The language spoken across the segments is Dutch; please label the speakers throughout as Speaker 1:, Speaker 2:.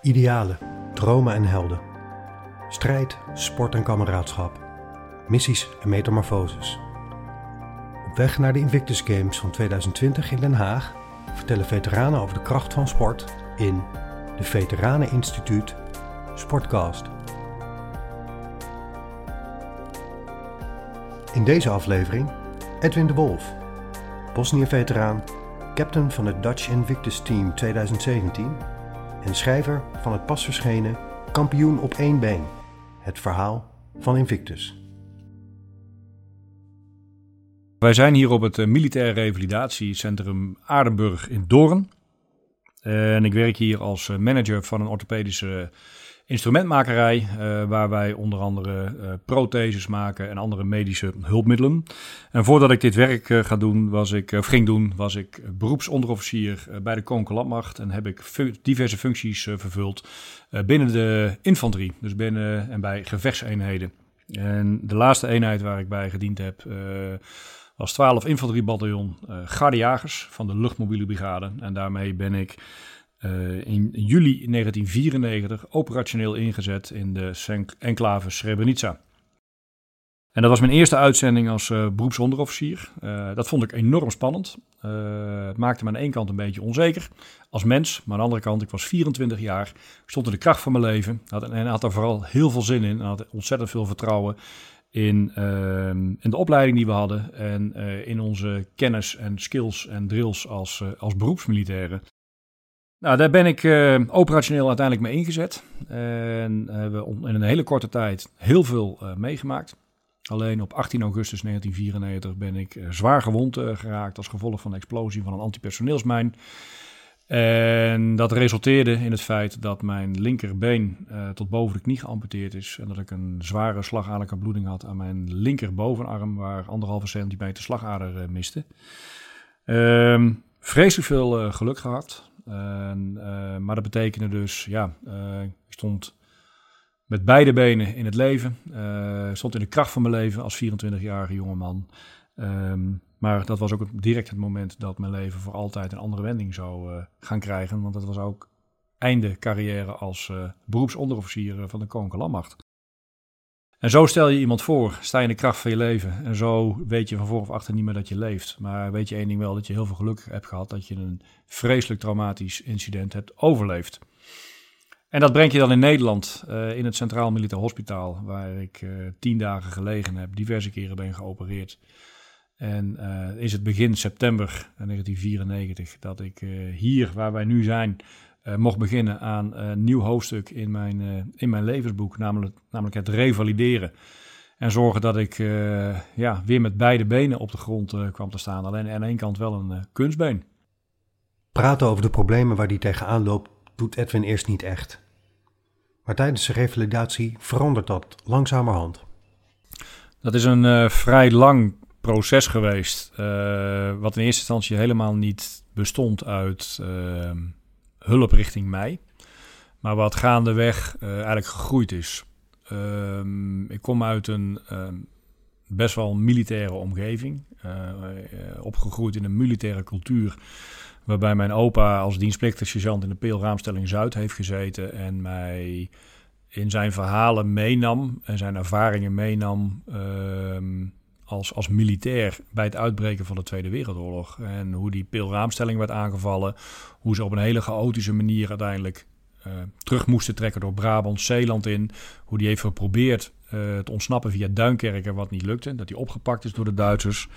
Speaker 1: Idealen, dromen en helden. Strijd, sport en kameraadschap. Missies en metamorfoses. Op weg naar de Invictus Games van 2020 in Den Haag vertellen veteranen over de kracht van sport in de Veteranen Instituut Sportcast. In deze aflevering Edwin de Wolf, Bosnië-veteraan, captain van het Dutch Invictus Team 2017 en schrijver van het pas verschenen Kampioen op één been, het verhaal van Invictus.
Speaker 2: Wij zijn hier op het eh, Militair Revalidatiecentrum Aardenburg in Doorn. En ik werk hier als eh, manager van een orthopedische instrumentmakerij, uh, waar wij onder andere uh, protheses maken en andere medische hulpmiddelen. En voordat ik dit werk uh, ga doen, was ik, ging doen, was ik beroepsonderofficier bij de Koninklijke Landmacht en heb ik diverse functies vervuld binnen de infanterie, dus binnen en bij gevechtseenheden. En de laatste eenheid waar ik bij gediend heb was 12 infanteriebataljon Garde van de luchtmobiele brigade. En daarmee ben ik uh, in juli 1994 operationeel ingezet in de enclave Srebrenica. En dat was mijn eerste uitzending als uh, beroepsonderofficier. Uh, dat vond ik enorm spannend. het maakte me aan de ene kant een beetje onzeker als mens. Maar aan de andere kant, ik was 24 jaar. Stond in de kracht van mijn leven. Had, en had er vooral heel veel zin in. En had ontzettend veel vertrouwen in, ehm, in de opleiding die we hadden. En in onze kennis en skills en drills als, als beroepsmilitairen. Nou, daar ben ik uh, operationeel uiteindelijk mee ingezet. En hebben uh, in een hele korte tijd heel veel uh, meegemaakt. Alleen op 18 augustus 1994 ben ik eh, zwaar gewond geraakt als gevolg van de explosie van een antipersoneelsmijn. En dat resulteerde in het feit dat mijn linkerbeen tot boven de knie geamputeerd is. En dat ik een zware slagaderlijke bloeding had aan mijn linkerbovenarm, waar anderhalve centimeter slagader miste. Ehm, vreselijk veel geluk gehad. Uh, maar dat betekende dus, ja, uh, ik stond met beide benen in het leven. Uh, stond in de kracht van mijn leven als 24-jarige jongeman. Um, maar dat was ook direct het moment dat mijn leven voor altijd een andere wending zou gaan krijgen. Want dat was ook einde carrière als beroepsonderofficier van de Koninklijke Landmacht. En zo stel je iemand voor, sta je in de kracht van je leven. En zo weet je van voor of achter niet meer dat je leeft. Maar weet je één ding wel, dat je heel veel geluk hebt gehad dat je een vreselijk traumatisch incident hebt overleefd. En dat breng je dan in Nederland, uh, in het Centraal Militair Hospitaal, waar ik uh, tien dagen gelegen heb, diverse keren ben geopereerd. En uh, is het begin september 1994 dat ik hier, waar wij nu zijn, uh, mocht beginnen aan een nieuw hoofdstuk in mijn, uh, in mijn levensboek, namelijk, namelijk het revalideren. En zorgen dat ik uh, ja, weer met beide benen op de grond kwam te staan. Alleen aan één kant wel een kunstbeen.
Speaker 1: Praten over de problemen waar die tegenaan loopt, doet Edwin eerst niet echt. Maar tijdens de revalidatie verandert dat langzamerhand.
Speaker 2: Dat is een vrij lang proces geweest, wat in eerste instantie helemaal niet bestond uit hulp richting mij. Maar wat gaandeweg uh, eigenlijk gegroeid is. Um, ik kom uit een um, best wel militaire omgeving. Uh, uh, opgegroeid in een militaire cultuur. Waarbij mijn opa als dienstplichtig sergeant in de Peelraamstelling Zuid heeft gezeten. En mij in zijn verhalen meenam en zijn ervaringen meenam. Um, als, als militair bij het uitbreken van de Tweede Wereldoorlog. En hoe die pilraamstelling werd aangevallen. Hoe ze op een hele chaotische manier uiteindelijk uh, terug moesten trekken door Brabant, Zeeland in. Hoe die heeft geprobeerd uh, te ontsnappen via Duinkerken, wat niet lukte. Dat hij opgepakt is door de Duitsers.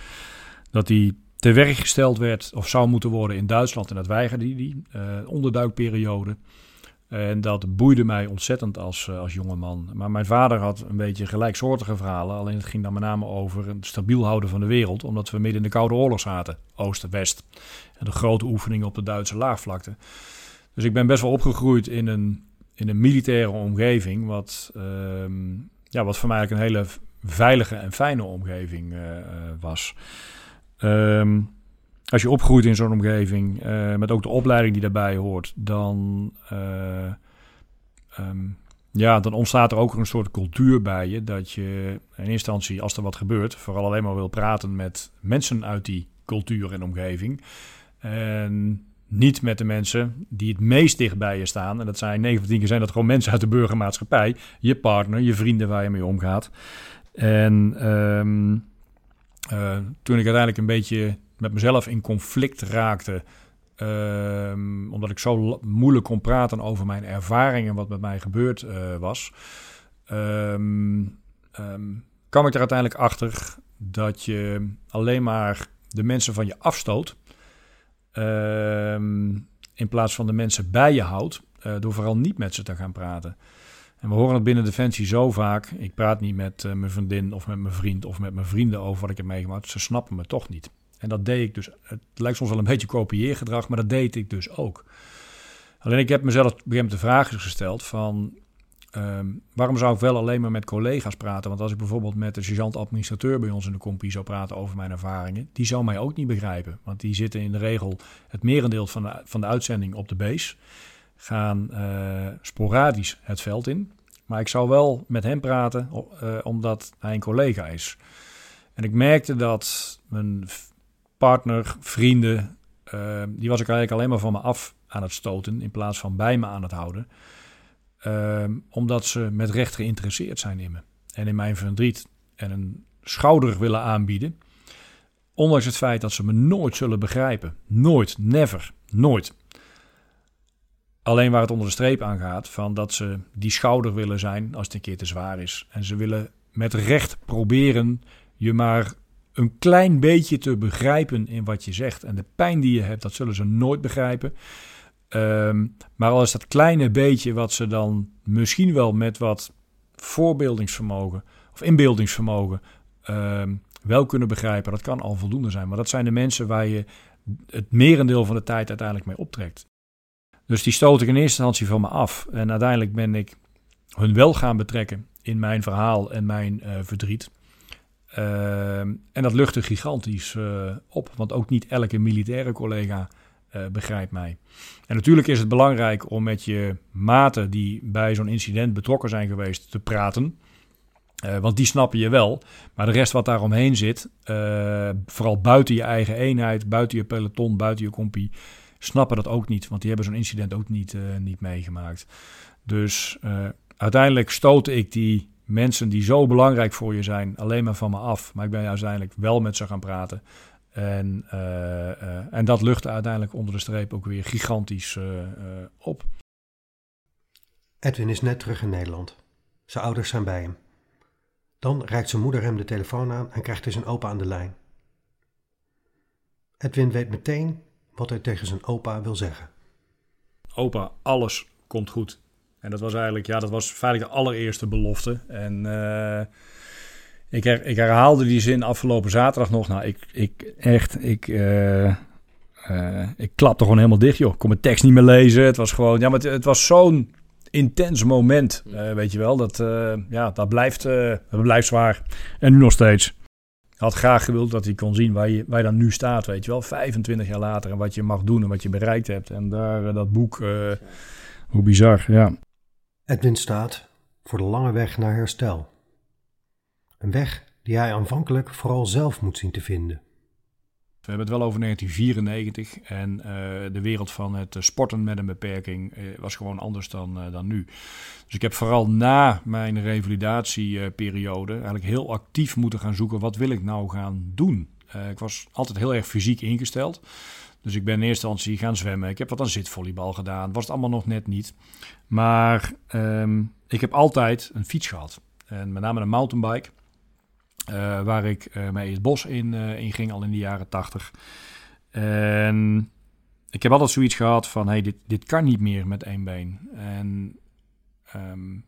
Speaker 2: Dat hij te werk gesteld werd of zou moeten worden in Duitsland. En dat weigerde hij, uh, onderduikperiode. En dat boeide mij ontzettend als, uh, als jongeman. Maar mijn vader had een beetje gelijksoortige verhalen. Alleen het ging dan met name over het stabiel houden van de wereld. Omdat we midden in de Koude Oorlog zaten. Oost en West. En de grote oefeningen op de Duitse laagvlakte. Dus ik ben best wel opgegroeid in een, in een militaire omgeving. Wat, uh, ja, wat voor mij eigenlijk een hele veilige en fijne omgeving uh, was. Um, als je opgroeit in zo'n omgeving, uh, met ook de opleiding die daarbij hoort, dan, uh, um, ja, dan ontstaat er ook een soort cultuur bij je. Dat je in instantie, als er wat gebeurt, vooral alleen maar wil praten met mensen uit die cultuur en omgeving. En niet met de mensen die het meest dichtbij je staan. En dat zijn 9 van 10 keer zijn dat gewoon mensen uit de burgermaatschappij. Je partner, je vrienden waar je mee omgaat. En ehm, eh, toen ik uiteindelijk een beetje met mezelf in conflict raakte... Ehm, omdat ik zo moeilijk kon praten over mijn ervaringen, wat met mij gebeurd uh, was, um, kwam ik er uiteindelijk achter dat je alleen maar de mensen van je afstoot, in plaats van de mensen bij je houdt, uh, door vooral niet met ze te gaan praten. En we horen het binnen Defensie zo vaak. Ik praat niet met uh, mijn vriendin of met mijn vriend of met mijn vrienden over wat ik heb meegemaakt. Ze snappen me toch niet. En dat deed ik dus. Het lijkt soms wel een beetje kopieergedrag, maar dat deed ik dus ook. Alleen ik heb mezelf een de vraag gesteld van... Um, waarom zou ik wel alleen maar met collega's praten? Want als ik bijvoorbeeld met de sergeant-administrateur bij ons in de compie zou praten over mijn ervaringen, die zou mij ook niet begrijpen. Want die zitten in de regel het merendeel van de, van de uitzending op de base, gaan uh, sporadisch het veld in. Maar ik zou wel met hem praten, uh, omdat hij een collega is. En ik merkte dat mijn partner, vrienden, uh, die was ik eigenlijk alleen maar van me af aan het stoten in plaats van bij me aan het houden. Uh, omdat ze met recht geïnteresseerd zijn in me en in mijn verdriet en een schouder willen aanbieden. Ondanks het feit dat ze me nooit zullen begrijpen. Nooit, never, nooit. Alleen waar het onder de streep aan gaat, van dat ze die schouder willen zijn als het een keer te zwaar is. En ze willen met recht proberen je maar een klein beetje te begrijpen in wat je zegt. En de pijn die je hebt, dat zullen ze nooit begrijpen. Um, maar al is dat kleine beetje wat ze dan misschien wel met wat voorbeeldingsvermogen of inbeeldingsvermogen um, wel kunnen begrijpen, dat kan al voldoende zijn. Maar dat zijn de mensen waar je het merendeel van de tijd uiteindelijk mee optrekt. Dus die stoot ik in eerste instantie van me af. En uiteindelijk ben ik hun wel gaan betrekken in mijn verhaal en mijn uh, verdriet. Uh, en dat luchtte gigantisch uh, op, want ook niet elke militaire collega uh, begrijpt mij. En natuurlijk is het belangrijk om met je maten die bij zo'n incident betrokken zijn geweest te praten. want die snappen je wel. Maar de rest wat daaromheen zit, vooral buiten je eigen eenheid, buiten je peloton, buiten je compie, snappen dat ook niet. Want die hebben zo'n incident ook niet, niet meegemaakt. Dus uiteindelijk stootte ik die mensen die zo belangrijk voor je zijn alleen maar van me af. Maar ik ben uiteindelijk wel met ze gaan praten. En, uh, uh, en dat luchtte uiteindelijk onder de streep ook weer gigantisch uh, op.
Speaker 1: Edwin is net terug in Nederland. Zijn ouders zijn bij hem. Dan reikt zijn moeder hem de telefoon aan en krijgt hij zijn opa aan de lijn. Edwin weet meteen wat hij tegen zijn opa wil zeggen.
Speaker 2: Opa, alles komt goed. En dat was eigenlijk, ja, dat was feitelijk de allereerste belofte. En uh, ik, her, ik herhaalde die zin afgelopen zaterdag nog. Nou, ik, ik echt, ik, uh, uh, ik klapte gewoon helemaal dicht, joh. Ik kon mijn tekst niet meer lezen. Het was gewoon, ja, maar het, het was zo'n intens moment, weet je wel. Dat, ja, dat blijft, dat blijft zwaar. En nu nog steeds. Ik had graag gewild dat hij kon zien waar je, waar je dan nu staat, weet je wel. 25 jaar later en wat je mag doen en wat je bereikt hebt. En daar, dat boek, hoe bizar, ja.
Speaker 1: Edwin staat voor de lange weg naar herstel. Een weg die hij aanvankelijk vooral zelf moet zien te vinden.
Speaker 2: We hebben het wel over 1994 en uh, de wereld van het sporten met een beperking uh, was gewoon anders dan, dan nu. Dus ik heb vooral na mijn revalidatieperiode eigenlijk heel actief moeten gaan zoeken wat wil ik nou gaan doen. ik was altijd heel erg fysiek ingesteld. Dus ik ben in eerste instantie gaan zwemmen. Ik heb wat aan zitvolleybal gedaan. Was het allemaal nog net niet. Maar um, ik heb altijd een fiets gehad. En met name een mountainbike. Uh, waar ik uh, mee het bos in, uh, in ging, al in de jaren tachtig. En ik heb altijd zoiets gehad van, hey, dit, dit kan niet meer met één been. En um,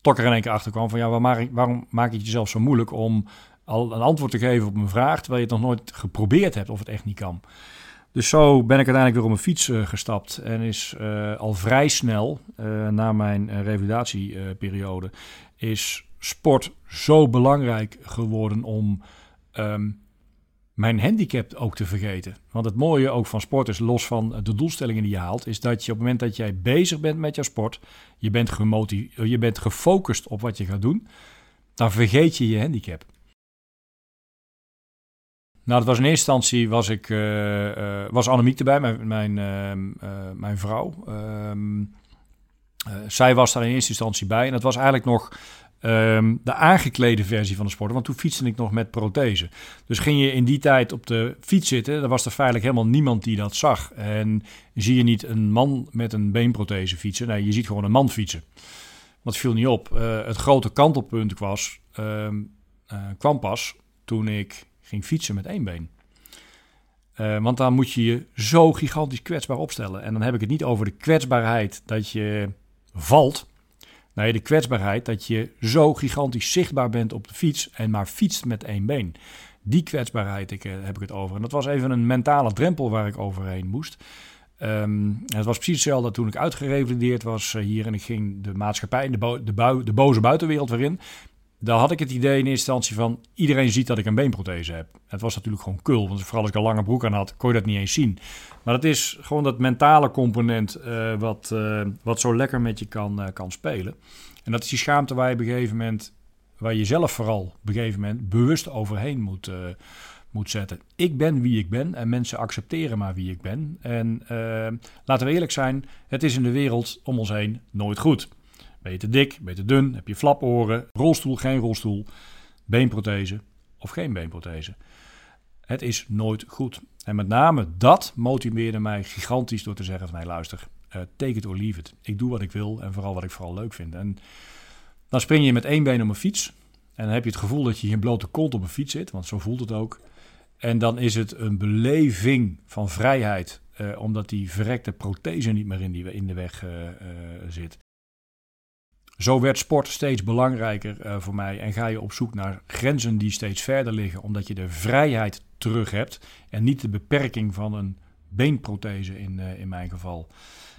Speaker 2: toch er in één keer achter kwam van, ja, waarom, waarom maak het jezelf zo moeilijk om al een antwoord te geven op een vraag, terwijl je het nog nooit geprobeerd hebt of het echt niet kan. Dus zo ben ik uiteindelijk weer op mijn fiets uh, gestapt en is uh, al vrij snel uh, na mijn revalidatieperiode is sport zo belangrijk geworden om um, mijn handicap ook te vergeten. Want het mooie ook van sport is, los van de doelstellingen die je haalt, is dat je op het moment dat jij bezig bent met jouw sport, je bent, je bent gefocust op wat je gaat doen, dan vergeet je je handicap. Nou, dat was in eerste instantie was ik, uh, was Annemiek erbij, mijn, mijn, ehm, mijn vrouw. Ehm, zij was daar in eerste instantie bij. En dat was eigenlijk nog Ehm, de aangeklede versie van de sport. Want toen fietste ik nog met prothese. Dus ging je in die tijd op de fiets zitten, dan was er feitelijk helemaal niemand die dat zag. En zie je niet een man met een beenprothese fietsen. Nee, je ziet gewoon een man fietsen. Wat viel niet op. Het grote kantelpunt was, uh, kwam pas toen ik ging fietsen met één been. Uh, want dan moet je je zo gigantisch kwetsbaar opstellen. En dan heb ik het niet over de kwetsbaarheid dat je valt. Nee, de kwetsbaarheid dat je zo gigantisch zichtbaar bent op de fiets en maar fietst met één been. Die kwetsbaarheid ik, eh, heb ik het over. En dat was even een mentale drempel waar ik overheen moest. Um, het was precies hetzelfde toen ik uitgerevalideerd was uh, hier en ik ging de maatschappij, de, de, de boze buitenwereld weer in. Daar had ik het idee in eerste instantie van iedereen ziet dat ik een beenprothese heb. Het was natuurlijk gewoon kul, want vooral als ik een lange broek aan had, kon je dat niet eens zien. Maar het is gewoon dat mentale component uh, wat, uh, wat zo lekker met je kan, uh, kan spelen. En dat is die schaamte waar je op een gegeven moment, waar je zelf vooral op een gegeven moment bewust overheen moet, moet zetten. Ik ben wie ik ben en mensen accepteren maar wie ik ben. En laten we eerlijk zijn, het is in de wereld om ons heen nooit goed. Ben je te dik, ben je te dun, heb je flaporen, rolstoel, geen rolstoel, beenprothese of geen beenprothese. Het is nooit goed. En met name dat motiveerde mij gigantisch door te zeggen van... hé luister, uh, take it or leave it. Ik doe wat ik wil en vooral wat ik vooral leuk vind. En dan spring je met één been op een fiets... en dan heb je het gevoel dat je in blote kont op een fiets zit... want zo voelt het ook. En dan is het een beleving van vrijheid... Uh, omdat die verrekte prothese niet meer in, die, in de weg uh, zit. Zo werd sport steeds belangrijker uh, voor mij en ga je op zoek naar grenzen die steeds verder liggen, omdat je de vrijheid terug hebt en niet de beperking van een beenprothese in, uh, in mijn geval.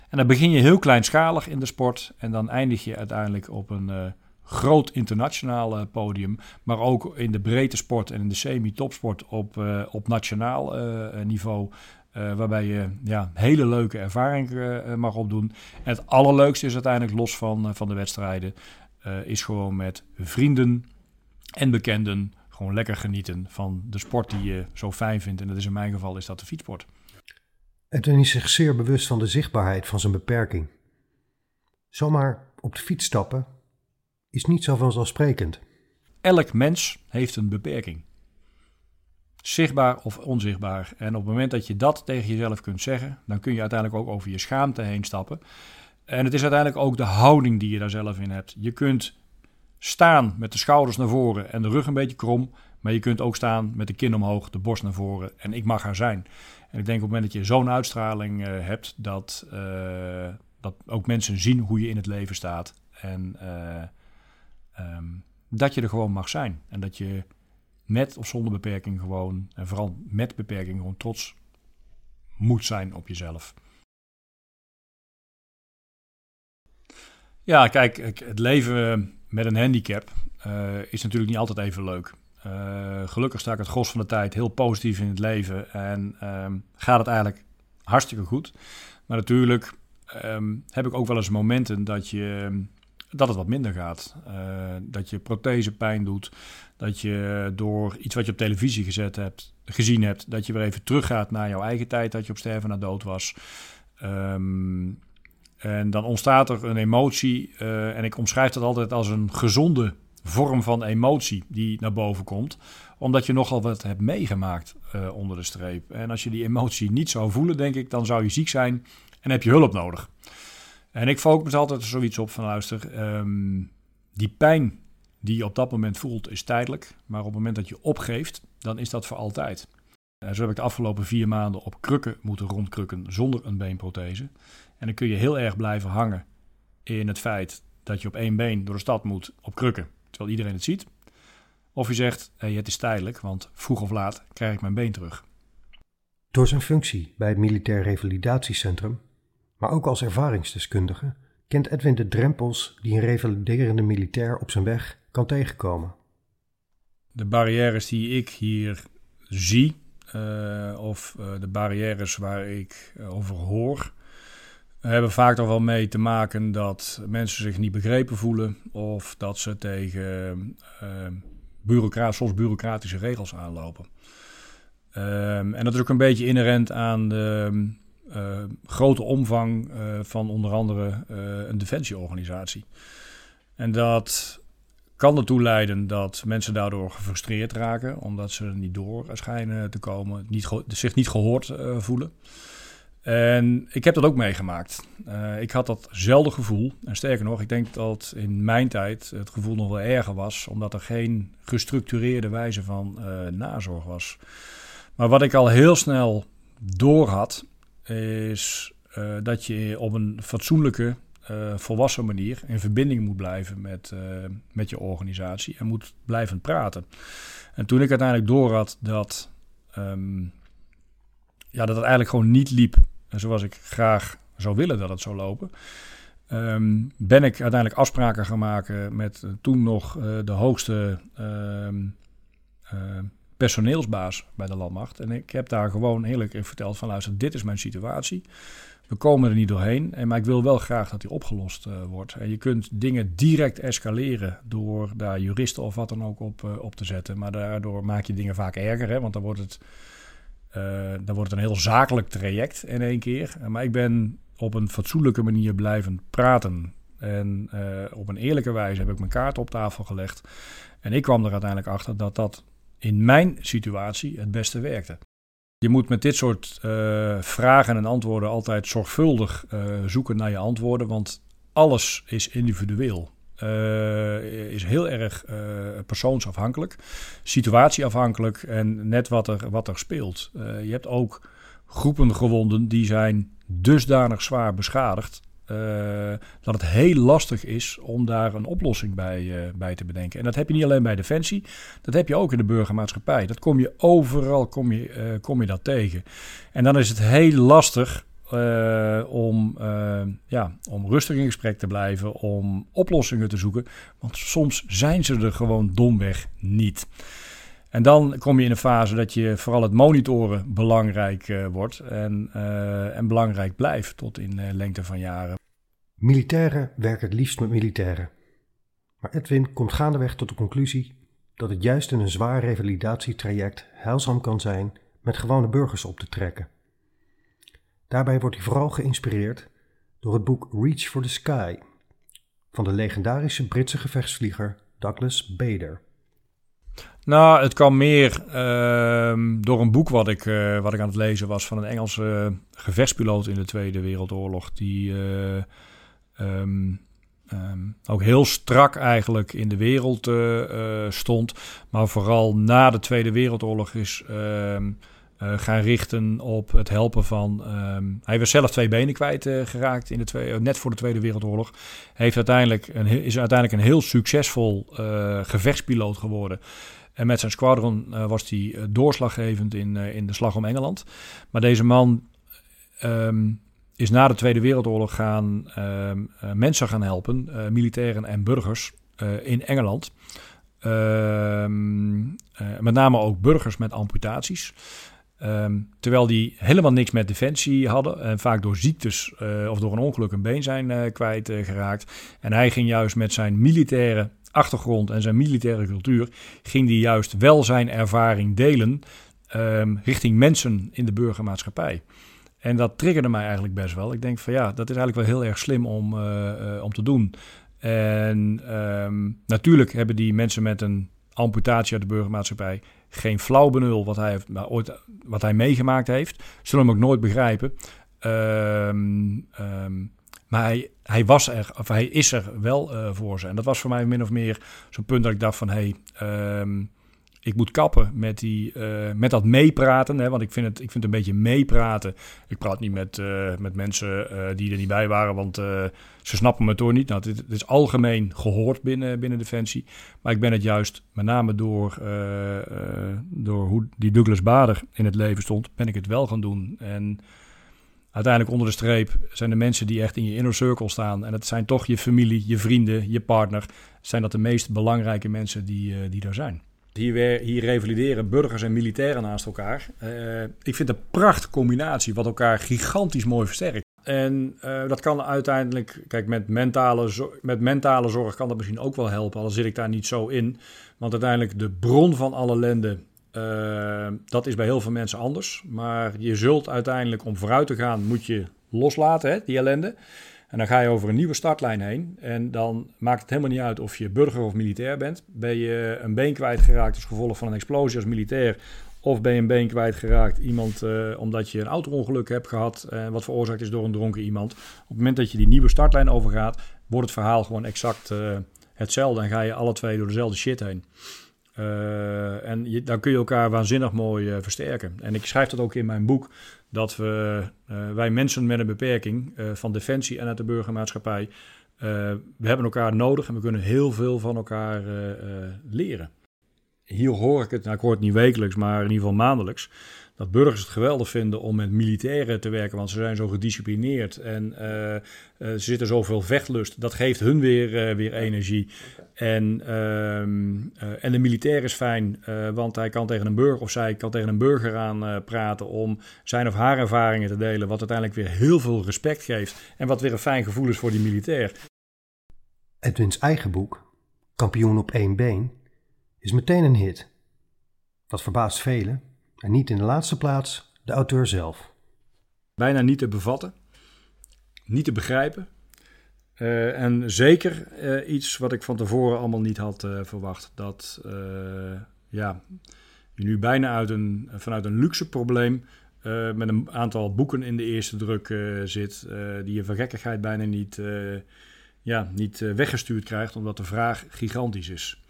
Speaker 2: En dan begin je heel kleinschalig in de sport en dan eindig je uiteindelijk op een uh, groot internationaal podium, maar ook in de breedte sport en in de semi-topsport op, op nationaal niveau uh, waarbij je ja, hele leuke ervaringen uh, mag opdoen. En het allerleukste is uiteindelijk, los van, uh, van de wedstrijden, is gewoon met vrienden en bekenden gewoon lekker genieten van de sport die je zo fijn vindt. En dat is in mijn geval is dat de fietsport.
Speaker 1: Edwin is zich zeer bewust van de zichtbaarheid van zijn beperking. Zomaar op de fiets stappen is niet zo vanzelfsprekend.
Speaker 2: Elk mens heeft een beperking. Zichtbaar of onzichtbaar. En op het moment dat je dat tegen jezelf kunt zeggen, dan kun je uiteindelijk ook over je schaamte heen stappen. En het is uiteindelijk ook de houding die je daar zelf in hebt. Je kunt staan met de schouders naar voren en de rug een beetje krom. Maar je kunt ook staan met de kin omhoog, de borst naar voren. En ik mag haar zijn. En ik denk op het moment dat je zo'n uitstraling uh, hebt, dat, uh, dat ook mensen zien hoe je in het leven staat. En uh, um, dat je er gewoon mag zijn. En dat je met of zonder beperking gewoon, en vooral met beperking, gewoon trots moet zijn op jezelf. Ja, kijk, het leven met een handicap uh, is natuurlijk niet altijd even leuk. Uh, gelukkig sta ik het gros van de tijd heel positief in het leven en um, gaat het eigenlijk hartstikke goed. Maar natuurlijk um, heb ik ook wel eens momenten dat je dat het wat minder gaat. Uh, dat je prothese pijn doet. Dat je door iets wat je op televisie gezet hebt, gezien hebt, dat je weer even teruggaat naar jouw eigen tijd dat je op sterven naar dood was. Um, en dan ontstaat er een emotie. Uh, en ik omschrijf dat altijd als een gezonde vorm van emotie die naar boven komt. Omdat je nogal wat hebt meegemaakt uh, onder de streep. En als je die emotie niet zou voelen, denk ik, dan zou je ziek zijn en heb je hulp nodig. En ik focus altijd zoiets op van luister, um, die pijn die je op dat moment voelt is tijdelijk. Maar op het moment dat je opgeeft, dan is dat voor altijd. Zo heb ik de afgelopen vier maanden op krukken moeten rondkrukken zonder een beenprothese. En dan kun je heel erg blijven hangen in het feit dat je op één been door de stad moet op krukken, terwijl iedereen het ziet. Of je zegt, hey, het is tijdelijk, want vroeg of laat krijg ik mijn been terug.
Speaker 1: Door zijn functie bij het Militair Revalidatiecentrum maar ook als ervaringsdeskundige kent Edwin de drempels die een revaliderende militair op zijn weg kan tegenkomen.
Speaker 2: De barrières die ik hier zie, uh, of uh, de barrières waar ik over hoor, hebben vaak toch wel mee te maken dat mensen zich niet begrepen voelen of dat ze tegen uh, soms bureaucratische regels aanlopen. Ehm, en dat is ook een beetje inherent aan de uh, grote omvang van onder andere een defensieorganisatie. En dat kan ertoe leiden dat mensen daardoor gefrustreerd raken, omdat ze er niet door schijnen te komen, niet zich niet gehoord voelen. En ik heb dat ook meegemaakt. Ik had datzelfde gevoel. En sterker nog, ik denk dat in mijn tijd het gevoel nog wel erger was, omdat er geen gestructureerde wijze van nazorg was. Maar wat ik al heel snel door had, is uh, dat je op een fatsoenlijke, volwassen manier in verbinding moet blijven met, met je organisatie en moet blijven praten. En toen ik uiteindelijk door had dat. Um, ja, dat het eigenlijk gewoon niet liep zoals ik graag zou willen dat het zou lopen. Um, ben ik uiteindelijk afspraken gaan maken met toen nog de hoogste uh, personeelsbaas bij de landmacht. En ik heb daar gewoon eerlijk in verteld van luister, dit is mijn situatie. We komen er niet doorheen, en, maar ik wil wel graag dat die opgelost wordt. En je kunt dingen direct escaleren door daar juristen of wat dan ook op, op te zetten. Maar daardoor maak je dingen vaak erger, hè, want dan wordt het dan wordt het een heel zakelijk traject in één keer. Maar ik ben op een fatsoenlijke manier blijven praten. En op een eerlijke wijze heb ik mijn kaart op tafel gelegd. En ik kwam er uiteindelijk achter dat dat in mijn situatie het beste werkte. Je moet met dit soort uh, vragen en antwoorden altijd zorgvuldig zoeken naar je antwoorden, want alles is individueel. Uh, is heel erg persoonsafhankelijk, situatieafhankelijk en net wat er, wat er speelt. Je hebt ook groepen gewonden die zijn dusdanig zwaar beschadigd dat het heel lastig is om daar een oplossing bij, bij te bedenken. En dat heb je niet alleen bij Defensie, dat heb je ook in de burgermaatschappij. Dat kom je overal kom je, kom je dat tegen. En dan is het heel lastig om, ja, om rustig in gesprek te blijven, om oplossingen te zoeken. Want soms zijn ze er gewoon domweg niet. En dan kom je in een fase dat je vooral het monitoren belangrijk uh, wordt en, en belangrijk blijft tot in lengte van jaren.
Speaker 1: Militairen werken het liefst met militairen. Maar Edwin komt gaandeweg tot de conclusie dat het juist in een zwaar revalidatietraject heilzaam kan zijn met gewone burgers op te trekken. Daarbij wordt hij vooral geïnspireerd door het boek Reach for the Sky van de legendarische Britse gevechtsvlieger Douglas Bader.
Speaker 2: Nou, het kwam meer uh, door een boek wat ik, uh, wat ik aan het lezen was van een Engelse gevechtspiloot in de Tweede Wereldoorlog. Die uh, um, um, ook heel strak eigenlijk in de wereld uh, stond. Maar vooral na de Tweede Wereldoorlog is ehm, gaan richten op het helpen van. Hij was zelf twee benen kwijt uh, geraakt in de net voor de Tweede Wereldoorlog. Heeft uiteindelijk een, is uiteindelijk een heel succesvol gevechtspiloot geworden. En met zijn squadron was hij doorslaggevend in, in de slag om Engeland. Maar deze man um, is na de Tweede Wereldoorlog gaan um, mensen gaan helpen, militairen en burgers in Engeland. met name ook burgers met amputaties. Terwijl die helemaal niks met defensie hadden en vaak door ziektes of door een ongeluk een been zijn uh, kwijtgeraakt. En hij ging juist met zijn militaire achtergrond en zijn militaire cultuur, ging die juist wel zijn ervaring delen um, richting mensen in de burgermaatschappij. En dat triggerde mij eigenlijk best wel. Ik denk van ja, dat is eigenlijk wel heel erg slim om, uh, om te doen. En um, natuurlijk hebben die mensen met een amputatie uit de burgermaatschappij geen flauw benul wat hij, heeft, ooit, wat hij meegemaakt heeft. Zullen hem ook nooit begrijpen. Um, maar hij, hij, was er, of hij is er wel uh, voor ze. En dat was voor mij min of meer zo'n punt dat ik dacht van... Hey, um, ik moet kappen met, die, uh, met dat meepraten. Hè, want ik vind, het, ik vind het een beetje meepraten. Ik praat niet met, uh, met mensen die er niet bij waren, want ze snappen me toch niet. Nou, dit, is algemeen gehoord binnen, binnen Defensie. Maar ik ben het juist, met name door, door hoe die Douglas Bader in het leven stond, ben ik het wel gaan doen. En uiteindelijk onder de streep zijn de mensen die echt in je inner circle staan. En dat zijn toch je familie, je vrienden, je partner. Zijn dat de meest belangrijke mensen die, die er zijn. Hier, hier revalideren burgers en militairen naast elkaar. Uh, ik vind een prachtige combinatie wat elkaar gigantisch mooi versterkt. En uh, dat kan uiteindelijk, kijk, met mentale, met mentale zorg kan dat misschien ook wel helpen, al zit ik daar niet zo in. Want uiteindelijk de bron van alle ellende dat is bij heel veel mensen anders. Maar je zult uiteindelijk, om vooruit te gaan, moet je loslaten, hè, die ellende. En dan ga je over een nieuwe startlijn heen. En dan maakt het helemaal niet uit of je burger of militair bent. Ben je een been kwijtgeraakt als gevolg van een explosie als militair. Of ben je een been kwijtgeraakt iemand uh, omdat je een auto-ongeluk hebt gehad. Uh, wat veroorzaakt is door een dronken iemand. Op het moment dat je die nieuwe startlijn overgaat, wordt het verhaal gewoon exact uh, hetzelfde. En ga je alle twee door dezelfde shit heen. En je, dan kun je elkaar waanzinnig mooi versterken. En ik schrijf dat ook in mijn boek dat we, uh, wij mensen met een beperking van Defensie en uit de burgermaatschappij, we hebben elkaar nodig en we kunnen heel veel van elkaar leren. Hier hoor ik het, nou ik hoor het niet wekelijks, maar in ieder geval maandelijks, dat burgers het geweldig vinden om met militairen te werken, want ze zijn zo gedisciplineerd en uh, uh, er zit er zoveel vechtlust. Dat geeft hun weer, uh, weer energie. En, ehm, en de militair is fijn, want hij kan tegen een burger of zij kan tegen een burger aan praten om zijn of haar ervaringen te delen, wat uiteindelijk weer heel veel respect geeft en wat weer een fijn gevoel is voor die militair.
Speaker 1: Edwins eigen boek, Kampioen op één been, is meteen een hit. Dat verbaast velen en niet in de laatste plaats de auteur zelf.
Speaker 2: Bijna niet te bevatten, niet te begrijpen. Uh, en zeker uh, iets wat ik van tevoren allemaal niet had uh, verwacht. Dat ja, je nu bijna uit een, vanuit een luxe probleem met een aantal boeken in de eerste druk zit. die je van gekkigheid bijna niet, ja, niet weggestuurd krijgt, omdat de vraag gigantisch is.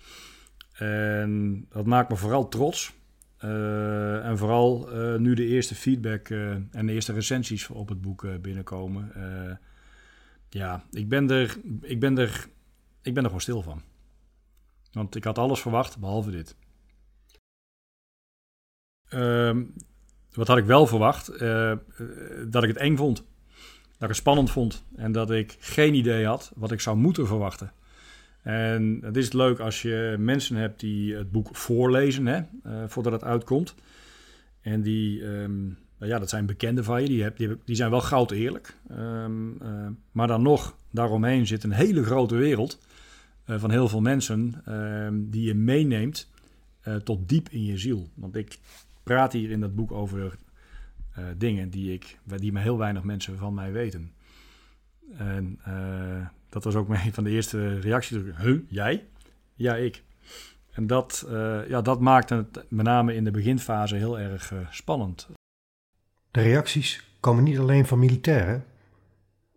Speaker 2: En dat maakt me vooral trots. Uh, en vooral uh, nu de eerste feedback uh, en de eerste recensies op het boek binnenkomen. ja, ik ben, er, ik, ben er, ik ben er gewoon stil van. Want ik had alles verwacht, behalve dit. Ehm, wat had ik wel verwacht? dat ik het eng vond. Dat ik het spannend vond. En dat ik geen idee had wat ik zou moeten verwachten. En het is leuk als je mensen hebt die het boek voorlezen hè, uh, voordat het uitkomt. En die, um, ja, dat zijn bekenden van je, die, heb, die, zijn wel goud eerlijk. Um, uh, maar dan nog, daaromheen zit een hele grote wereld uh, van heel veel mensen um, die je meeneemt tot diep in je ziel. Want ik praat hier in dat boek over dingen die, ik, die maar heel weinig mensen van mij weten. En dat was ook een van de eerste reacties. Huh, jij? Ja, ik. En dat, uh, ja, dat maakte het met name in de beginfase heel erg uh, spannend.
Speaker 1: De reacties komen niet alleen van militairen,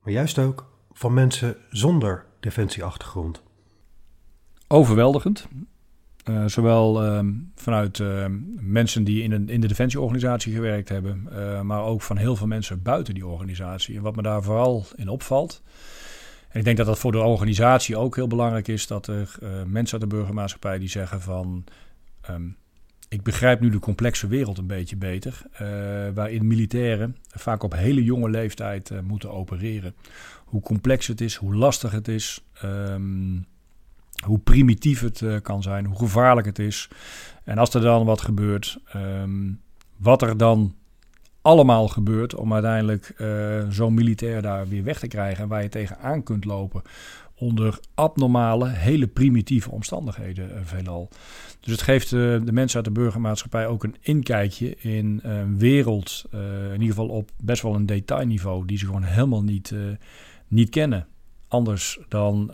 Speaker 1: maar juist ook van mensen zonder defensieachtergrond.
Speaker 2: Overweldigend. Uh, zowel ehm, vanuit ehm, mensen die in, een, in de defensieorganisatie gewerkt hebben, maar ook van heel veel mensen buiten die organisatie. En wat me daar vooral in opvalt, en ik denk dat dat voor de organisatie ook heel belangrijk is dat er uh, mensen uit de burgermaatschappij die zeggen van um, ik begrijp nu de complexe wereld een beetje beter, uh, waarin militairen vaak op hele jonge leeftijd uh, moeten opereren. Hoe complex het is, hoe lastig het is, um, hoe primitief het kan zijn, hoe gevaarlijk het is. En als er dan wat gebeurt, um, wat er dan allemaal gebeurt om uiteindelijk uh, zo'n militair daar weer weg te krijgen. En waar je tegenaan kunt lopen onder abnormale, hele primitieve omstandigheden uh, veelal. Dus het geeft uh, de mensen uit de burgermaatschappij ook een inkijkje in een wereld, in ieder geval op best wel een detailniveau, die ze gewoon helemaal niet, niet kennen. Anders dan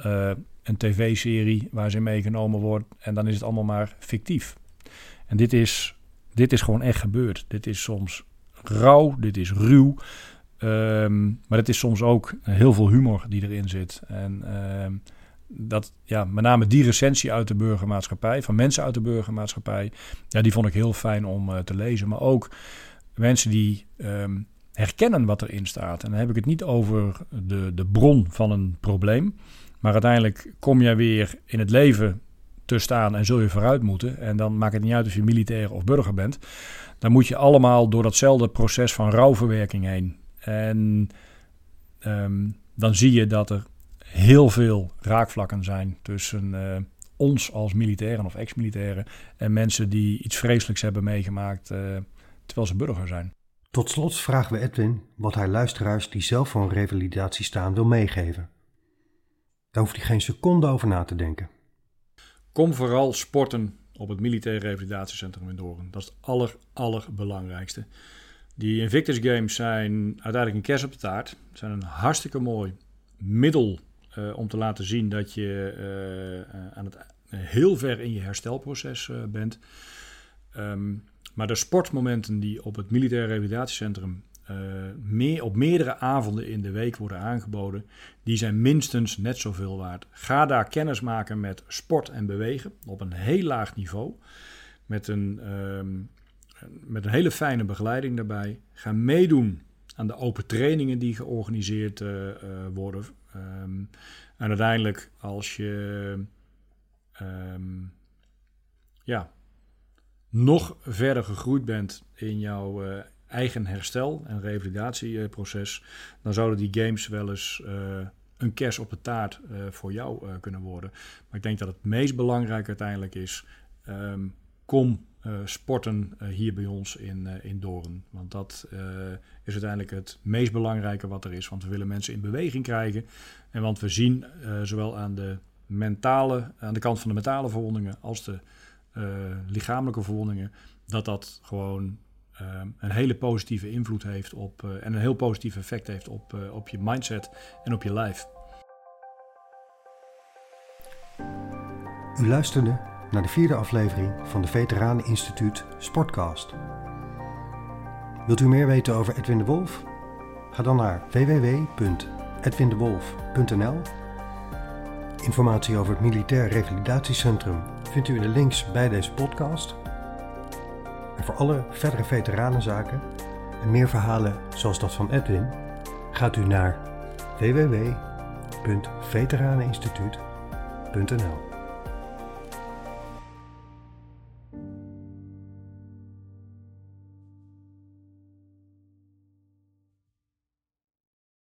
Speaker 2: een tv-serie waar ze meegenomen wordt en dan is het allemaal maar fictief. En dit is, dit is gewoon echt gebeurd. Dit is soms rauw, dit is ruw. Um, maar het is soms ook heel veel humor die erin zit. En um, dat, ja, met name die recensie uit de burgermaatschappij, van mensen uit de burgermaatschappij, ja, die vond ik heel fijn om uh, te lezen. Maar ook mensen die um, herkennen wat erin staat. En dan heb ik het niet over de, de bron van een probleem. Maar uiteindelijk kom jij weer in het leven te staan en zul je vooruit moeten. En dan maakt het niet uit of je militair of burger bent. Dan moet je allemaal door datzelfde proces van rouwverwerking heen. En um, dan zie je dat er heel veel raakvlakken zijn tussen uh, ons als militairen of ex-militairen en mensen die iets vreselijks hebben meegemaakt uh, terwijl ze burger zijn.
Speaker 1: Tot slot vragen we Edwin wat hij luisteraars die zelf voor een revalidatie staan wil meegeven. Daar hoeft hij geen seconde over na te denken.
Speaker 2: Kom vooral sporten op het militaire revalidatiecentrum in Doorn. Dat is het aller, allerbelangrijkste. Die Invictus Games zijn uiteindelijk een kerst op de taart. Het zijn een hartstikke mooi middel uh, om te laten zien dat je uh, aan het, heel ver in je herstelproces uh, bent. Um, maar de sportmomenten die op het militaire revalidatiecentrum meer, op meerdere avonden in de week worden aangeboden, die zijn minstens net zoveel waard. Ga daar kennis maken met sport en bewegen op een heel laag niveau. Met een, um, met een hele fijne begeleiding daarbij. Ga meedoen aan de open trainingen die georganiseerd uh, uh, worden. Um, en uiteindelijk, als je um, ja, nog verder gegroeid bent in jouw eigen herstel- en revalidatieproces, dan zouden die games wel eens een kers op de taart voor jou kunnen worden. Maar ik denk dat het meest belangrijk uiteindelijk is: um, kom sporten hier bij ons in, in Doorn. Want dat is uiteindelijk het meest belangrijke wat er is. Want we willen mensen in beweging krijgen. En want we zien zowel aan de mentale, aan de kant van de mentale verwondingen als de lichamelijke verwondingen, dat dat gewoon een hele positieve invloed heeft op en een heel positief effect heeft op, op je mindset en op je lijf.
Speaker 1: U luisterde naar de vierde aflevering van de Veteranen Instituut Sportcast. Wilt u meer weten over Edwin de Wolf? Ga dan naar www.edwindewolf.nl. Informatie over het Militair Revalidatiecentrum vindt u in de links bij deze podcast. En voor alle verdere veteranenzaken en meer verhalen zoals dat van Edwin, gaat u naar www.veteraneninstituut.nl.